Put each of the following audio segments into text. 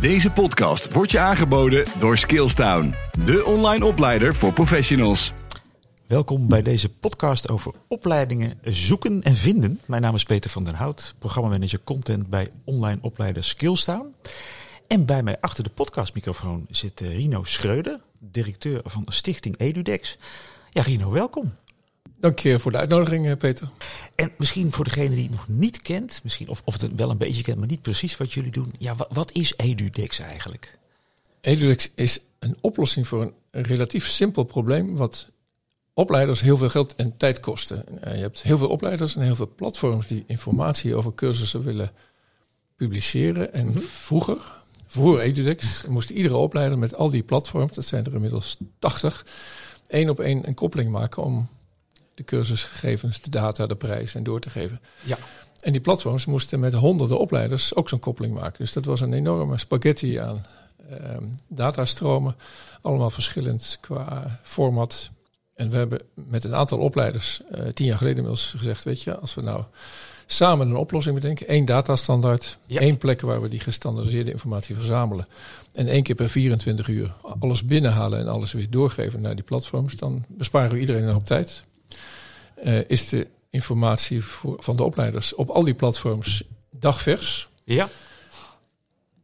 Deze podcast wordt je aangeboden door Skillstown, de online opleider voor professionals. Welkom bij deze podcast over opleidingen zoeken en vinden. Mijn naam is Peter van den Hout, programmamanager content bij online opleider Skillstown. En bij mij achter de podcastmicrofoon zit eh, Rino Schreuder, directeur van Stichting Edudex. Ja, Rino, welkom. Dank je voor de uitnodiging, eh, Peter. En misschien voor degene die het nog niet kent, misschien, of, of het wel een beetje kent, maar niet precies wat jullie doen. Ja, wat, wat is Edudex eigenlijk? Edudex is een oplossing voor een relatief simpel probleem, wat opleiders heel veel geld en tijd kosten. Eh, je hebt heel veel opleiders en heel veel platforms die informatie over cursussen willen publiceren. En vroeger, voor Edudex, moest iedere opleider met al die platforms, dat zijn er inmiddels 80, één op één een koppeling maken om de cursusgegevens, de data, de prijs en door te geven. Ja. En die platforms moesten met honderden opleiders ook zo'n koppeling maken. Dus dat was een enorme spaghetti aan ehm, datastromen. Allemaal verschillend qua format. En we hebben met een aantal opleiders eh, tien jaar geleden inmiddels gezegd... weet je, als we nou samen een oplossing bedenken... één datastandaard, Ja. één plek waar we die gestandardiseerde informatie verzamelen... en één keer per 24 uur alles binnenhalen en alles weer doorgeven naar die platforms... dan besparen we iedereen een hoop tijd. Eh, is de informatie voor, van de opleiders op al die platforms dagvers... Ja,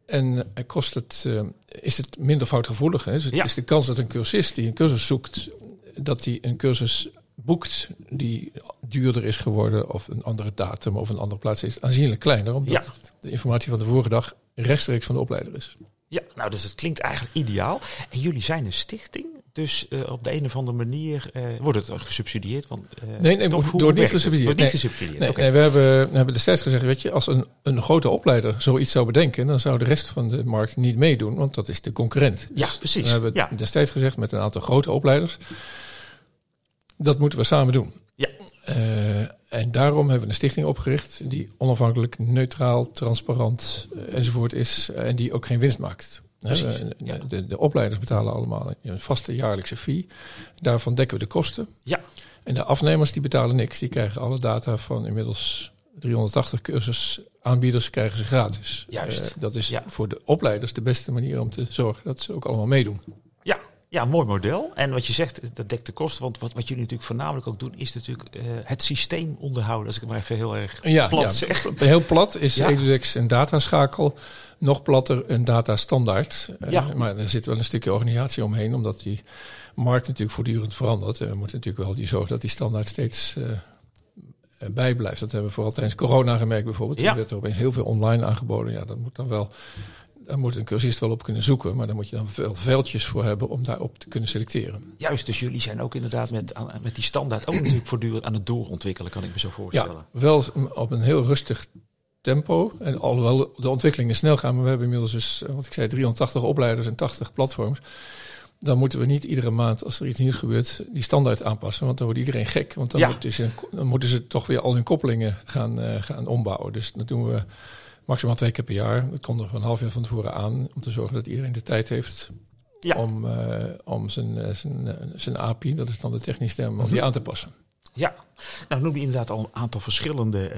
En eh, kost het, eh, is het minder foutgevoelig. Hè? Dus Ja. is de kans dat een cursist die een cursus zoekt, dat hij een cursus boekt die duurder is geworden, of een andere datum of een andere plaats is, aanzienlijk kleiner, omdat Ja. de informatie van de vorige dag rechtstreeks van de opleider is. ja, nou dus het klinkt eigenlijk ideaal. En jullie zijn een stichting, dus eh, op de een of andere manier eh, wordt het gesubsidieerd. Want, eh, Nee, nee, door niet gesubsidieerd. Niet gesubsidieerd, Nee, we, hebben, we hebben destijds gezegd, weet je, als een, een grote opleider zoiets zou bedenken, dan zou de rest van de markt niet meedoen, want dat is de concurrent. Ja, Dus precies. We hebben Ja. destijds gezegd met een aantal grote opleiders, dat moeten we samen doen. Ja. En daarom hebben we een stichting opgericht die onafhankelijk, neutraal, transparant enzovoort is en die ook geen winst maakt. Precies, we- ja. de, de opleiders betalen allemaal een vaste jaarlijkse fee. Daarvan dekken we de kosten. Ja, En de afnemers die betalen niks. Die krijgen alle data van inmiddels 380 cursusaanbieders krijgen ze gratis. Juist. Eh, dat is Ja. voor de opleiders de beste manier om te zorgen dat ze ook allemaal meedoen. Ja, mooi model. En wat je zegt, dat dekt de kosten. Want wat, wat jullie natuurlijk voornamelijk ook doen, is natuurlijk eh, het systeem onderhouden. Als ik het maar even heel erg Ja, plat ja, zeg. heel plat is Ja. Edudex een dataschakel. Nog platter een datastandaard. Eh. Maar er zit wel een stukje organisatie omheen, omdat die markt natuurlijk voortdurend verandert. En we moeten natuurlijk wel die zorgen dat die standaard steeds eh, eh, bijblijft. Dat hebben we vooral tijdens corona gemerkt bijvoorbeeld. Ja. Toen werd er opeens heel veel online aangeboden. Ja, dat moet dan wel... Daar moet een cursist wel op kunnen zoeken, maar daar moet je dan veel veldjes voor hebben om daarop te kunnen selecteren. Juist, dus jullie zijn ook inderdaad met, met die standaard ook natuurlijk voortdurend aan het doorontwikkelen, kan ik me zo voorstellen. Ja, wel op een heel rustig tempo. En alhoewel de ontwikkelingen snel gaan, maar we hebben inmiddels dus, eh, wat ik zei, 380 opleiders en 80 platforms. Dan moeten we niet iedere maand, als er iets nieuws gebeurt, die standaard aanpassen. Want dan wordt iedereen gek. Want dan, Ja. moeten, ze, dan moeten ze toch weer al hun koppelingen gaan, eh, gaan ombouwen. Dus dat doen we maximaal twee keer per jaar. Dat kondigen we een half jaar van tevoren aan. Om te zorgen dat iedereen de tijd heeft Ja. om, eh, om zijn, eh, zijn, eh, zijn API, dat is dan de technische term, om die aan te passen. Ja, nou noem je inderdaad al een aantal verschillende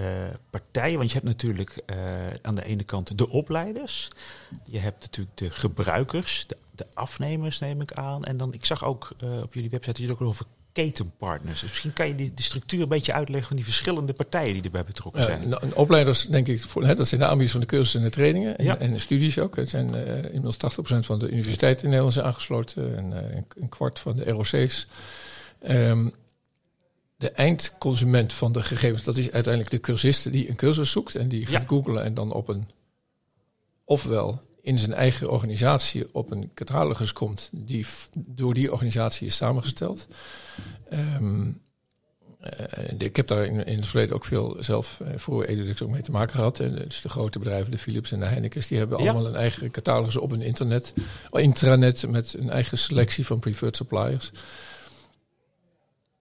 partijen. Want je hebt natuurlijk aan de ene kant de opleiders. Je hebt natuurlijk de gebruikers, de, de afnemers neem ik aan. En dan, ik zag ook op jullie website dat je het ook over ketenpartners. Dus misschien kan je die, de structuur een beetje uitleggen van die verschillende partijen die erbij betrokken zijn. nou, een opleiders, denk ik, voor, hè, dat zijn de aanbieders van de cursussen en de trainingen. En, Ja. en de studies ook. Het zijn eh, inmiddels 80% van de universiteiten in Nederland zijn aangesloten. En eh, een, kwart van de ROC's. Ehm, de eindconsument van de gegevens, dat is uiteindelijk de cursist die een cursus zoekt. En die gaat Ja. googlen en dan op een, ofwel in zijn eigen organisatie op een catalogus komt die door die organisatie is samengesteld. Ehm, eh, ik heb daar in, in het verleden ook veel zelf eh, voor Edudix ook mee te maken gehad. En dus de grote bedrijven, de Philips en de Heinekens, die hebben Ja. allemaal een eigen catalogus op hun internet, intranet met een eigen selectie van preferred suppliers.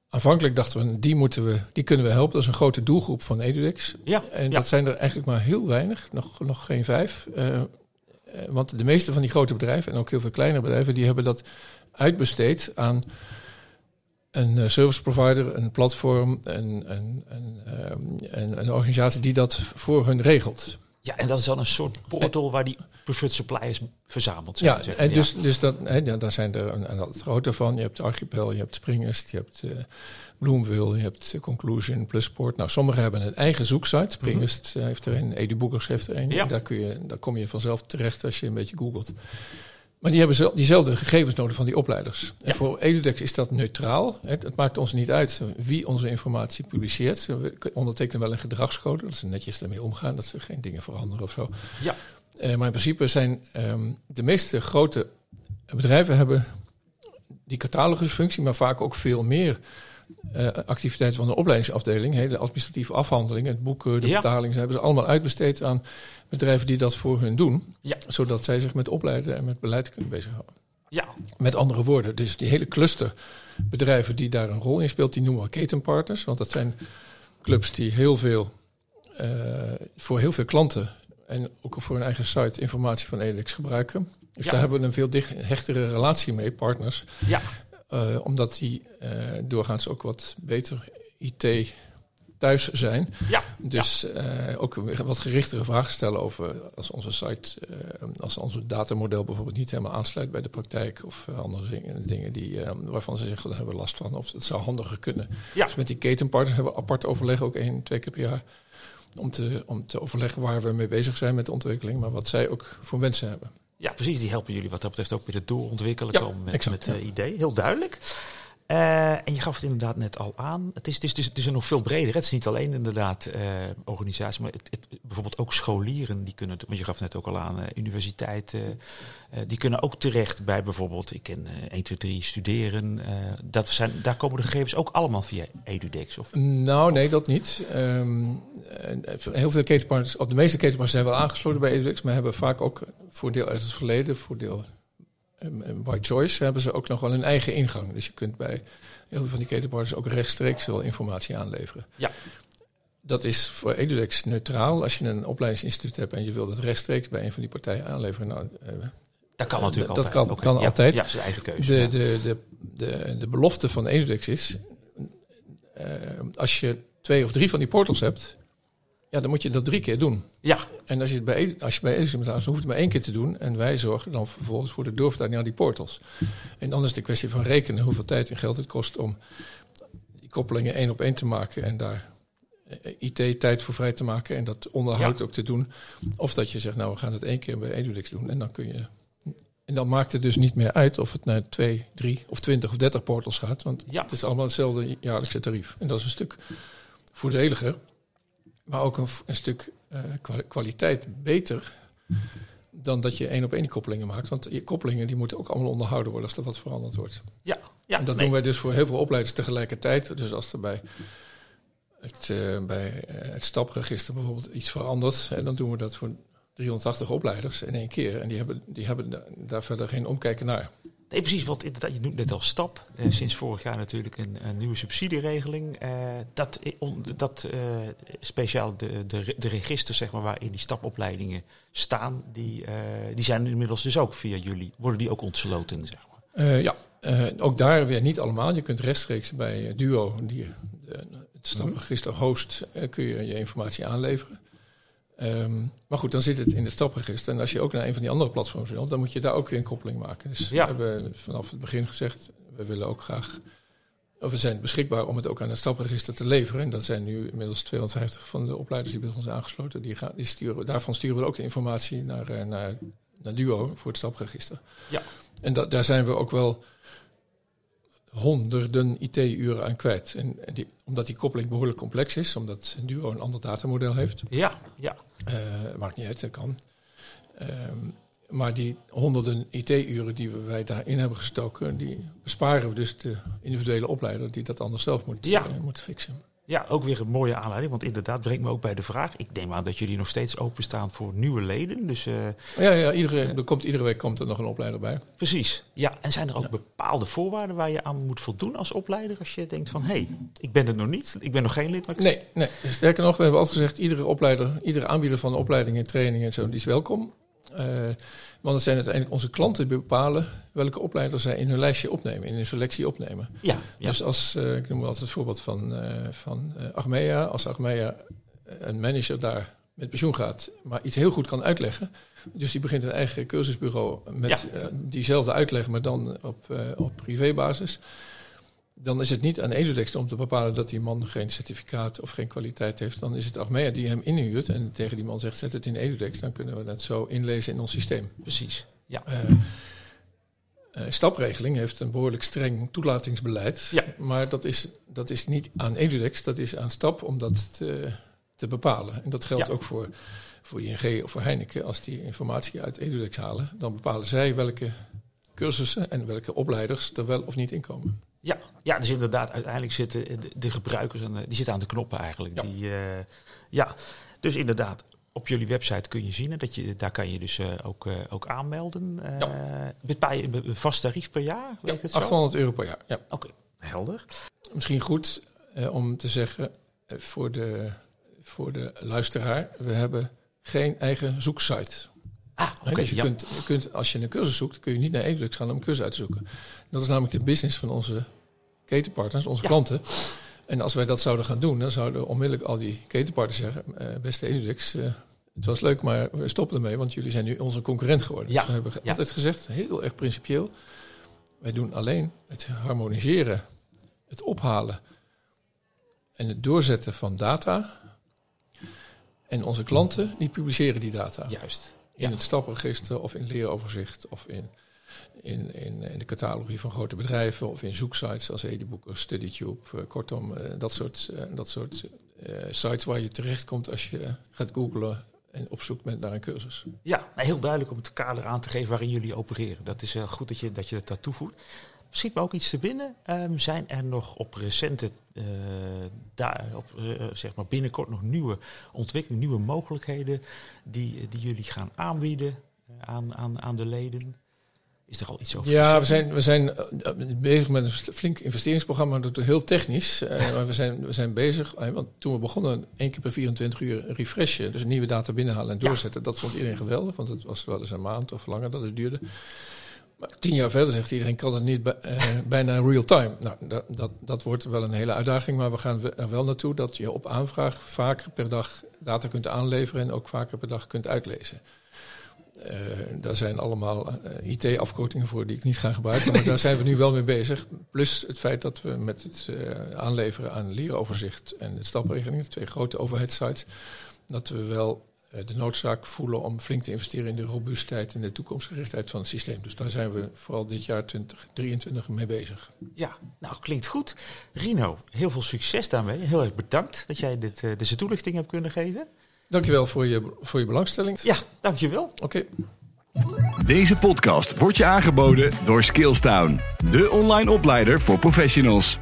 Aanvankelijk dachten we, die, moeten we, die kunnen we helpen. Dat is een grote doelgroep van Edudix. Ja, En ja. dat zijn er eigenlijk maar heel weinig, nog, nog geen vijf. Eh, eh, want de meeste van die grote bedrijven, en ook heel veel kleinere bedrijven, die hebben dat uitbesteed aan een eh, service provider, een platform, een, een, een, ehm, een, een organisatie die dat voor hun regelt. Ja, en dat is dan een soort portal waar die preferred suppliers verzameld zijn. Ja, zeg en dus, dus dat, hè, ja, daar zijn er een, een aantal grote van. Je hebt Archipel, je hebt Springest, je hebt eh Bloomville, je hebt Conclusion, Plusport. Nou, sommigen hebben een eigen zoeksite. Springest eh, heeft er een, Edu Boekers heeft er een. Ja. Daar, kun je, daar kom je vanzelf terecht als je een beetje googelt. Maar die hebben diezelfde gegevens nodig van die opleiders. En voor Edudex is dat neutraal. Het, het maakt ons niet uit wie onze informatie publiceert. We ondertekenen wel een gedragscode. Dat ze netjes ermee omgaan, dat ze geen dingen veranderen of zo. Ja, Eh, maar in principe zijn ehm, de meeste grote bedrijven hebben die catalogusfunctie, maar vaak ook veel meer eh, activiteiten van de opleidingsafdeling. Hele administratieve afhandelingen, het boeken, de Ja. betalingen, hebben ze allemaal uitbesteed aan bedrijven die dat voor hun doen. Ja. Zodat zij zich met opleiden en met beleid kunnen bezighouden. ja, Met andere woorden, dus die hele cluster bedrijven die daar een rol in speelt, die noemen we ketenpartners. Want dat zijn clubs die heel veel, eh, voor heel veel klanten en ook voor hun eigen site informatie van Elix gebruiken. Dus Ja. daar hebben we een veel dicht, hechtere relatie mee, partners. ja, eh, omdat die eh, doorgaans ook wat beter IT thuis zijn. ja. Dus eh, ook wat gerichtere vragen stellen over als onze site, als onze datamodel bijvoorbeeld niet helemaal aansluit bij de praktijk of andere dingen, dingen die, waarvan ze zeggen, daar hebben we last van of het zou handiger kunnen. Ja. Dus met die ketenpartners hebben we apart overleg, ook één, twee keer per jaar, om te, om te overleggen waar we mee bezig zijn met de ontwikkeling, maar wat zij ook voor wensen hebben. Ja, precies. Die helpen jullie wat dat betreft ook weer het doorontwikkelen Ja, komen met, exact, met eh, idee. Heel duidelijk. Eh, en je gaf het inderdaad net al aan. Het is, het is, het is, nog veel breder. Het is niet alleen inderdaad eh organisatie, maar het, het- bijvoorbeeld ook scholieren. Die kunnen, want je gaf net ook al aan, eh, universiteiten. die kunnen ook terecht bij bijvoorbeeld, ik ken eh 1, 2, 3 studeren. dat zijn, daar komen de gegevens ook allemaal via Edudex. Of, Nou, nee, dat niet. Ehm, heel veel ketenpartners, of de meeste ketenpartners zijn wel aangesloten bij EduX, maar hebben vaak ook voor deel uit het verleden, voor deel by choice, hebben ze ook nog wel een eigen ingang. Dus je kunt bij heel veel van die ketenpartners ook rechtstreeks wel informatie aanleveren. Ja. Dat is voor EduX neutraal. Als je een opleidingsinstituut hebt en je wilt het rechtstreeks bij een van die partijen aanleveren, nou, eh, dat kan natuurlijk dat altijd. kan- Ook, kan ja, altijd. Ja, zijn eigen keuze. de, ja. de, de, de, de belofte van Edudex is, eh, als je twee of drie van die portals hebt, ja, dan moet je dat drie keer doen. ja, En als je het bij, als je bij bent, dan hoeft je het maar één keer te doen. En wij zorgen dan vervolgens voor de doorvertaling naar die portals. En dan is het een kwestie van rekenen hoeveel tijd en geld het kost om die koppelingen één op één te maken en daar eh, IT-tijd voor vrij te maken en dat onderhoud ook te doen. Of dat je zegt, nou, we gaan het één keer bij Edudex doen en dan kun je... En dan maakt het dus niet meer uit of het naar twee, drie of twintig of dertig portals gaat. Want Ja. het is allemaal hetzelfde jaarlijkse tarief. En dat is een stuk voordeliger, maar ook een, stuk eh, kwa- kwaliteit beter dan dat je één op één koppelingen maakt. Want je koppelingen die moeten ook allemaal onderhouden worden als er wat veranderd wordt. ja, ja. en dat nee. doen wij dus voor heel veel opleiders tegelijkertijd. Dus als er bij het, eh, bij eh, het stapregister bijvoorbeeld iets verandert, en dan doen we dat voor 380 opleiders in één keer. En die hebben, die hebben da- daar verder geen omkijken naar. Nee, precies. Want je noemt net al stap. Eh, sinds vorig jaar natuurlijk een, nieuwe subsidieregeling. Eh, dat on- dat eh, speciaal de, de, de registers zeg maar, waarin die stapopleidingen staan, die, eh, die zijn inmiddels dus ook via jullie. Worden die ook ontsloten, zeg maar. Eh, ja, eh, ook daar weer niet allemaal. Je kunt rechtstreeks bij eh, Duo, die het stapregister host, eh, kun je je informatie aanleveren. Ehm, maar goed, dan zit het in het stapregister. En als je ook naar een van die andere platforms wil, dan moet je daar ook weer een koppeling maken. Dus Ja. we hebben vanaf het begin gezegd, we willen ook graag, of we zijn beschikbaar om het ook aan het stapregister te leveren. En dat zijn nu inmiddels 250 van de opleiders die bij ons zijn aangesloten. Die gaan, die sturen, daarvan sturen we ook de informatie naar, eh, naar, naar Duo voor het stapregister. Ja. En dat, daar zijn we ook wel honderden IT-uren aan kwijt. En die, omdat die koppeling behoorlijk complex is, omdat Duo een ander datamodel heeft. Ja, ja. Eh, maakt niet uit, dat kan. Ehm, maar die honderden IT-uren die we- wij daarin hebben gestoken, die besparen we dus de individuele opleider die dat anders zelf moet, Ja. eh, moet fixen. Ja, ook weer een mooie aanleiding. Want inderdaad, brengt me ook bij de vraag. Ik neem aan dat jullie nog steeds openstaan voor nieuwe leden. Dus eh, Ja, ja iedere, er komt, iedere week komt er nog een opleider bij. precies. Ja, en zijn er ook bepaalde voorwaarden waar je aan moet voldoen als opleider? Als je denkt van, hé, hey, ik ben het nog niet. Ik ben nog geen lid. Maar ik- Nee, nee, sterker nog, we hebben altijd gezegd, iedere opleider, iedere aanbieder van opleidingen, trainingen en zo, die is welkom. Eh, want het zijn uiteindelijk onze klanten die bepalen welke opleider zij in hun lijstje opnemen, in hun selectie opnemen. Ja, ja. Dus als, eh, ik noem altijd het voorbeeld van, eh van Achmea. Als Achmea een manager daar met pensioen gaat, maar iets heel goed kan uitleggen. Dus die begint een eigen cursusbureau met Ja. diezelfde uitleg, maar dan op, op privébasis. Dan is het niet aan Edudex om te bepalen dat die man geen certificaat of geen kwaliteit heeft. Dan is het Achmea die hem inhuurt en tegen die man zegt: zet het in Edudex. Dan kunnen we dat zo inlezen in ons systeem. Precies. Ja. Eh, eh, stapregeling heeft een behoorlijk streng toelatingsbeleid. Ja. Maar dat is, dat is niet aan Edudex, dat is aan Stap om dat te, te bepalen. En dat geldt Ja. ook voor, voor ING of voor Heineken. Als die informatie uit Edudex halen, dan bepalen zij welke cursussen en welke opleiders er wel of niet in komen. Ja, ja, dus inderdaad, uiteindelijk zitten de, de gebruikers aan de, die zitten aan de knoppen eigenlijk. Ja. Die, eh, ja, dus inderdaad, op jullie website kun je zien dat je daar kan je dus eh, ook, eh, ook aanmelden. Betaal je een vast tarief per jaar? Weet Ja, het zo? 800 euro per jaar. Ja. Oké, helder. Misschien goed om te zeggen voor, de, voor de luisteraar, we hebben geen eigen zoeksite. Ah, dus je, ja. kunt, je kunt, als je een cursus zoekt, kun je niet naar Edux gaan om een cursus uit te zoeken. Dat is namelijk de business van onze ketenpartners, onze Ja. klanten. En als wij dat zouden gaan doen, dan zouden onmiddellijk al die ketenpartners zeggen: eh, Beste Edux, eh, het was leuk, maar we stoppen ermee, want jullie zijn nu onze concurrent geworden. Ja, Dus we hebben ja. altijd gezegd, heel erg principieel: wij doen alleen het harmoniseren, het ophalen en het doorzetten van data. En onze klanten, die publiceren die data Juist. In Ja. het stapregister of in leeroverzicht of in, in, in, in de catalogie van grote bedrijven of in zoeksites als Edubooker, StudyTube. eh, kortom, eh, dat soort, eh, dat soort sites waar je terechtkomt als je gaat googlen en op zoek bent naar een cursus. Ja, nou, heel duidelijk om het kader aan te geven waarin jullie opereren. Dat is goed dat je, dat je dat toevoegt. Schiet me ook iets te binnen. Ehm, zijn er nog op recente, eh, daar, op, eh, zeg maar binnenkort nog nieuwe ontwikkelingen, nieuwe mogelijkheden die, die jullie gaan aanbieden eh, aan, aan, aan de leden? Is er al iets over Ja, we zijn, we zijn eh, bezig met een flink investeringsprogramma. Dat is heel technisch. eh, maar we zijn, we zijn bezig. eh, want toen we begonnen, één keer per 24 uur refreshen. Dus nieuwe data binnenhalen en Ja. doorzetten. Dat vond iedereen geweldig. Want het was wel eens een maand of langer dat het duurde. Tien jaar verder zegt iedereen, kan het niet eh, bijna real time. Nou, dat, dat, dat wordt wel een hele uitdaging. Maar we gaan er wel naartoe dat je op aanvraag vaker per dag data kunt aanleveren. En ook vaker per dag kunt uitlezen. Eh, daar zijn allemaal eh, IT-afkortingen voor die ik niet ga gebruiken. Maar daar zijn we nu wel mee bezig. Plus het feit dat we met het aanleveren aan leeroverzicht en het stapregeling, de twee grote overheidssites, dat we wel de noodzaak voelen om flink te investeren in de robuustheid en de toekomstgerichtheid van het systeem. Dus daar zijn we vooral dit jaar 2023 mee bezig. Ja, nou klinkt goed. Rino, heel veel succes daarmee. Heel erg bedankt dat jij dit, eh, deze toelichting hebt kunnen geven. Dankjewel voor je, voor je belangstelling. Ja, dankjewel. Oké. Deze podcast wordt je aangeboden door Skillstown, de online opleider voor professionals.